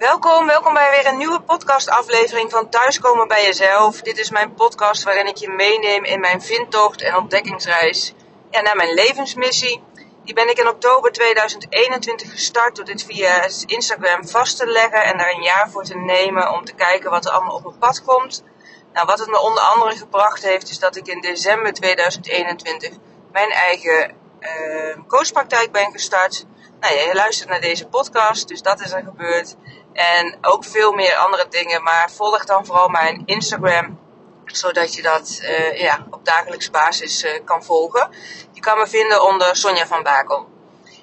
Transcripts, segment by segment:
Welkom, welkom bij weer een nieuwe podcastaflevering van Thuiskomen bij Jezelf. Dit is mijn podcast waarin ik je meeneem in mijn vindtocht en ontdekkingsreis naar mijn levensmissie. Die ben ik in oktober 2021 gestart door dit via Instagram vast te leggen en daar een jaar voor te nemen om te kijken wat er allemaal op mijn pad komt. Nou, wat het me onder andere gebracht heeft, is dat ik in december 2021 mijn eigen uh, coachpraktijk ben gestart. Nou, je luistert naar deze podcast, dus dat is er gebeurd. En ook veel meer andere dingen. Maar volg dan vooral mijn Instagram. Zodat je dat uh, ja, op dagelijks basis uh, kan volgen. Je kan me vinden onder Sonja van Bakel.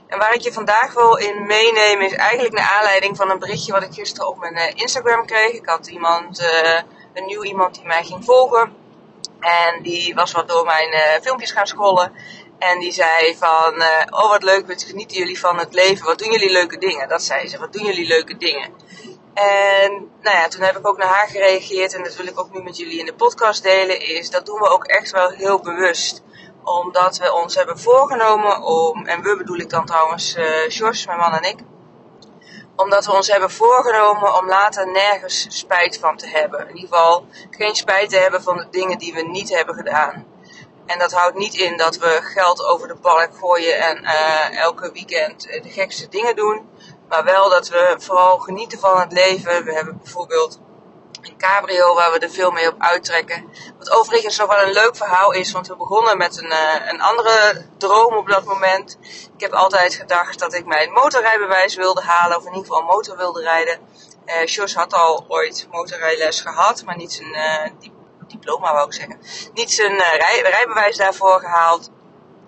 En waar ik je vandaag wil in meenemen is eigenlijk naar aanleiding van een berichtje wat ik gisteren op mijn uh, Instagram kreeg. Ik had iemand, een nieuw iemand die mij ging volgen. En die was wat door mijn filmpjes gaan scrollen. En die zei van, uh, oh wat leuk, wat genieten jullie van het leven? Wat doen jullie leuke dingen? Dat zei ze, wat doen jullie leuke dingen? En nou ja, toen heb ik ook naar haar gereageerd en dat wil ik ook nu met jullie in de podcast delen, is dat doen we ook echt wel heel bewust. Omdat we ons hebben voorgenomen om, en we bedoel ik dan trouwens uh, George, mijn man en ik, omdat we ons hebben voorgenomen om later nergens spijt van te hebben. In ieder geval geen spijt te hebben van de dingen die we niet hebben gedaan. En dat houdt niet in dat we geld over de balk gooien en uh, elke weekend de gekste dingen doen. Maar wel dat we vooral genieten van het leven. We hebben bijvoorbeeld cabrio waar we er veel mee op uittrekken. Wat overigens nog wel een leuk verhaal is, want we begonnen met een, uh, een andere droom op dat moment. Ik heb altijd gedacht dat ik mijn motorrijbewijs wilde halen, of in ieder geval motor wilde rijden. Uh, Jos had al ooit motorrijles gehad, maar niet zijn uh, diploma wou ik zeggen, niet zijn rij, rijbewijs daarvoor gehaald.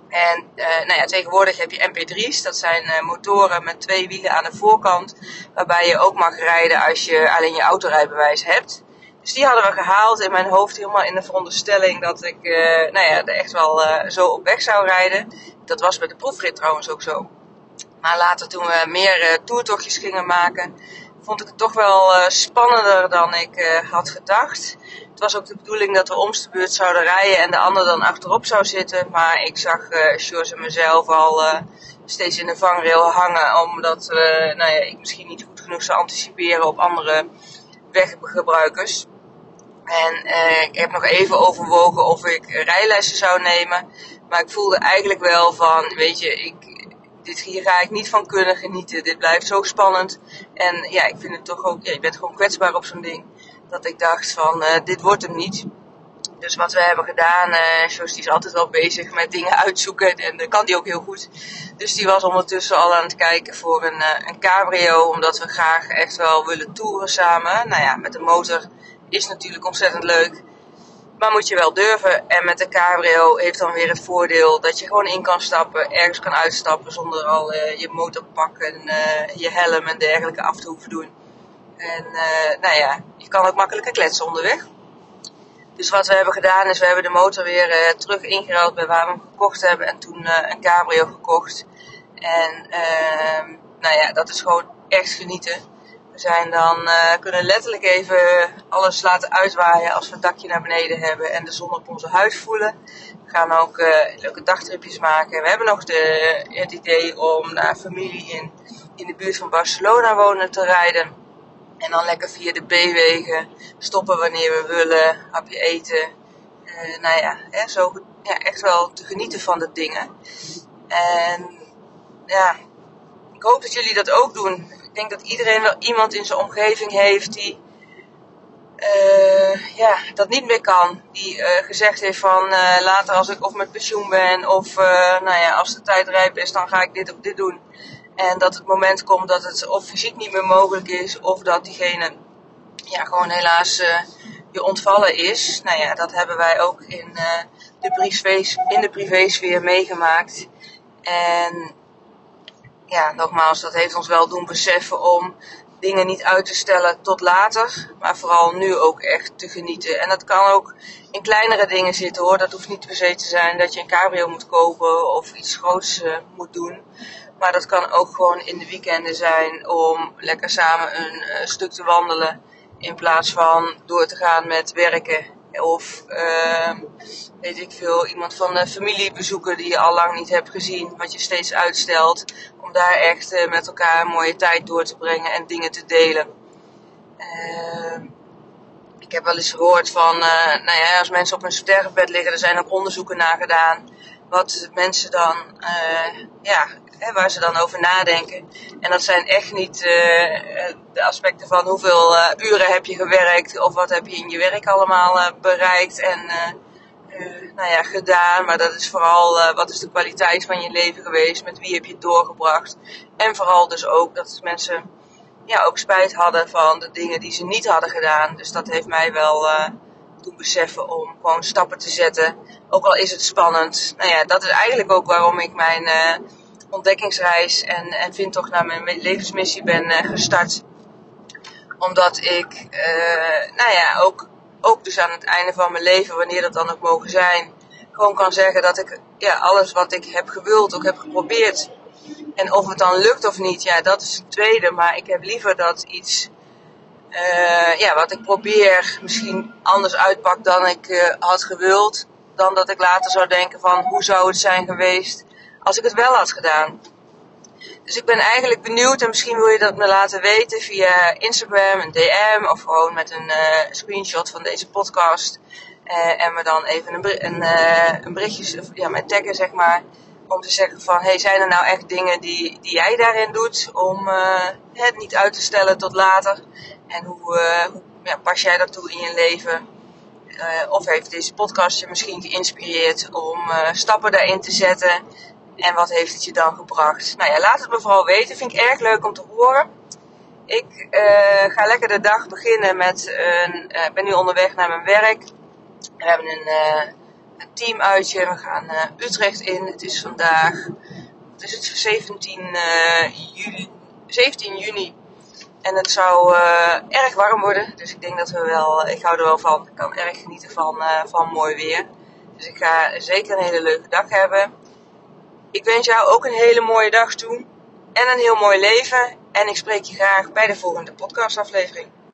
En uh, nou ja, tegenwoordig heb je MP3's, dat zijn uh, motoren met twee wielen aan de voorkant, waarbij je ook mag rijden als je alleen je autorijbewijs hebt. Dus die hadden we gehaald in mijn hoofd helemaal in de veronderstelling dat ik uh, nou ja, er echt wel zo op weg zou rijden. Dat was bij de proefrit trouwens ook zo. Maar later toen we meer toertochtjes gingen maken, vond ik het toch wel spannender dan ik had gedacht. Het was ook de bedoeling dat we omste de beurt zouden rijden en de ander dan achterop zou zitten. Maar ik zag uh, Sjors en mezelf al uh, steeds in de vangrail hangen. Omdat nou ja, ik misschien niet goed genoeg zou anticiperen op andere weggebruikers. En ik heb nog even overwogen of ik rijlessen zou nemen. Maar ik voelde eigenlijk wel van, weet je, ik, dit, hier ga ik niet van kunnen genieten. Dit blijft zo spannend. En ja, ik vind het toch ook, ja, je bent gewoon kwetsbaar op zo'n ding dat ik dacht van uh, dit wordt hem niet. Dus wat we hebben gedaan, uh, Jos die is altijd wel bezig met dingen uitzoeken en dat kan die ook heel goed. Dus die was ondertussen al aan het kijken voor een, uh, een cabrio, omdat we graag echt wel willen toeren samen. Nou ja, met de motor is natuurlijk ontzettend leuk. Maar moet je wel durven. En met de cabrio heeft dan weer het voordeel dat je gewoon in kan stappen, ergens kan uitstappen zonder al uh, je motorpak en je helm en dergelijke af te hoeven doen. En uh, nou ja, je kan ook makkelijker kletsen onderweg. Dus wat we hebben gedaan is, we hebben de motor weer uh, terug ingeruild bij waar we hem gekocht hebben. En toen uh, een cabrio gekocht. En uh, nou ja, dat is gewoon echt genieten. We zijn dan, kunnen letterlijk even alles laten uitwaaien als we het dakje naar beneden hebben. En de zon op onze huid voelen. We gaan ook leuke dagtripjes maken. We hebben nog de, het idee om naar familie in, in de buurt van Barcelona wonen te rijden. En dan lekker via de B-wegen stoppen wanneer we willen, hapje eten. Uh, nou ja, hè, zo ja, echt wel te genieten van de dingen. En ja, ik hoop dat jullie dat ook doen. Ik denk dat iedereen wel iemand in zijn omgeving heeft die uh, ja, dat niet meer kan. Die uh, gezegd heeft van later als ik of met pensioen ben of nou ja, als de tijd rijp is, dan ga ik dit of dit doen. En dat het moment komt dat het of fysiek niet meer mogelijk is, of dat diegene ja, gewoon helaas je ontvallen is. Nou ja, dat hebben wij ook in, uh, de, privé, in de privésfeer meegemaakt. En ja, nogmaals, dat heeft ons wel doen beseffen om dingen niet uit te stellen tot later, maar vooral nu ook echt te genieten. En dat kan ook in kleinere dingen zitten hoor. Dat hoeft niet per se te zijn dat je een cabrio moet kopen of iets groots uh, moet doen. Maar dat kan ook gewoon in de weekenden zijn om lekker samen een, een stuk te wandelen. In plaats van door te gaan met werken. Of uh, weet ik veel, iemand van de familie bezoeken die je al lang niet hebt gezien. Wat je steeds uitstelt. Om daar echt uh, met elkaar een mooie tijd door te brengen en dingen te delen. Ehm, ik heb wel eens gehoord van, uh, nou ja, als mensen op een sterfbed liggen, er zijn ook onderzoeken naar gedaan. Wat mensen dan, uh, ja, hè, waar ze dan over nadenken. En dat zijn echt niet uh, de aspecten van hoeveel uren heb je gewerkt of wat heb je in je werk allemaal bereikt en nou ja, gedaan. Maar dat is vooral wat is de kwaliteit van je leven geweest, met wie heb je het doorgebracht. En vooral dus ook dat mensen ja, ook spijt hadden van de dingen die ze niet hadden gedaan. Dus dat heeft mij wel uh, doen beseffen om gewoon stappen te zetten. Ook al is het spannend. Nou ja, dat is eigenlijk ook waarom ik mijn uh, ontdekkingsreis en, en vind toch naar mijn levensmissie ben uh, gestart. Omdat ik, nou ja, ook, ook dus aan het einde van mijn leven, wanneer dat dan ook mogen zijn, gewoon kan zeggen dat ik ja, alles wat ik heb gewild ook heb geprobeerd. En of het dan lukt of niet, ja, dat is het tweede. Maar ik heb liever dat iets, uh, ja, wat ik probeer, misschien anders uitpakt dan ik uh, had gewild. Dan dat ik later zou denken van, hoe zou het zijn geweest als ik het wel had gedaan. Dus ik ben eigenlijk benieuwd en misschien wil je dat me laten weten via Instagram, een DM of gewoon met een uh, screenshot van deze podcast. en me dan even een, een, een berichtje, ja, met taggen zeg maar om te zeggen van, hey, zijn er nou echt dingen die, die jij daarin doet om uh, het niet uit te stellen tot later? En hoe, uh, hoe ja, pas jij dat toe in je leven? Uh, of heeft deze podcast je misschien geïnspireerd om stappen daarin te zetten? En wat heeft het je dan gebracht? Nou ja, laat het me vooral weten. Vind ik erg leuk om te horen. Ik ga lekker de dag beginnen met een. Ben nu onderweg naar mijn werk. We hebben een een teamuitje. We gaan uh, Utrecht in. Het is vandaag, wat is het, 17, uh, juli, 17 juni. En het zou uh, erg warm worden. Dus ik denk dat we wel, ik hou er wel van. Ik kan erg genieten van, van mooi weer. Dus ik ga zeker een hele leuke dag hebben. Ik wens jou ook een hele mooie dag toe. En een heel mooi leven. En ik spreek je graag bij de volgende podcastaflevering.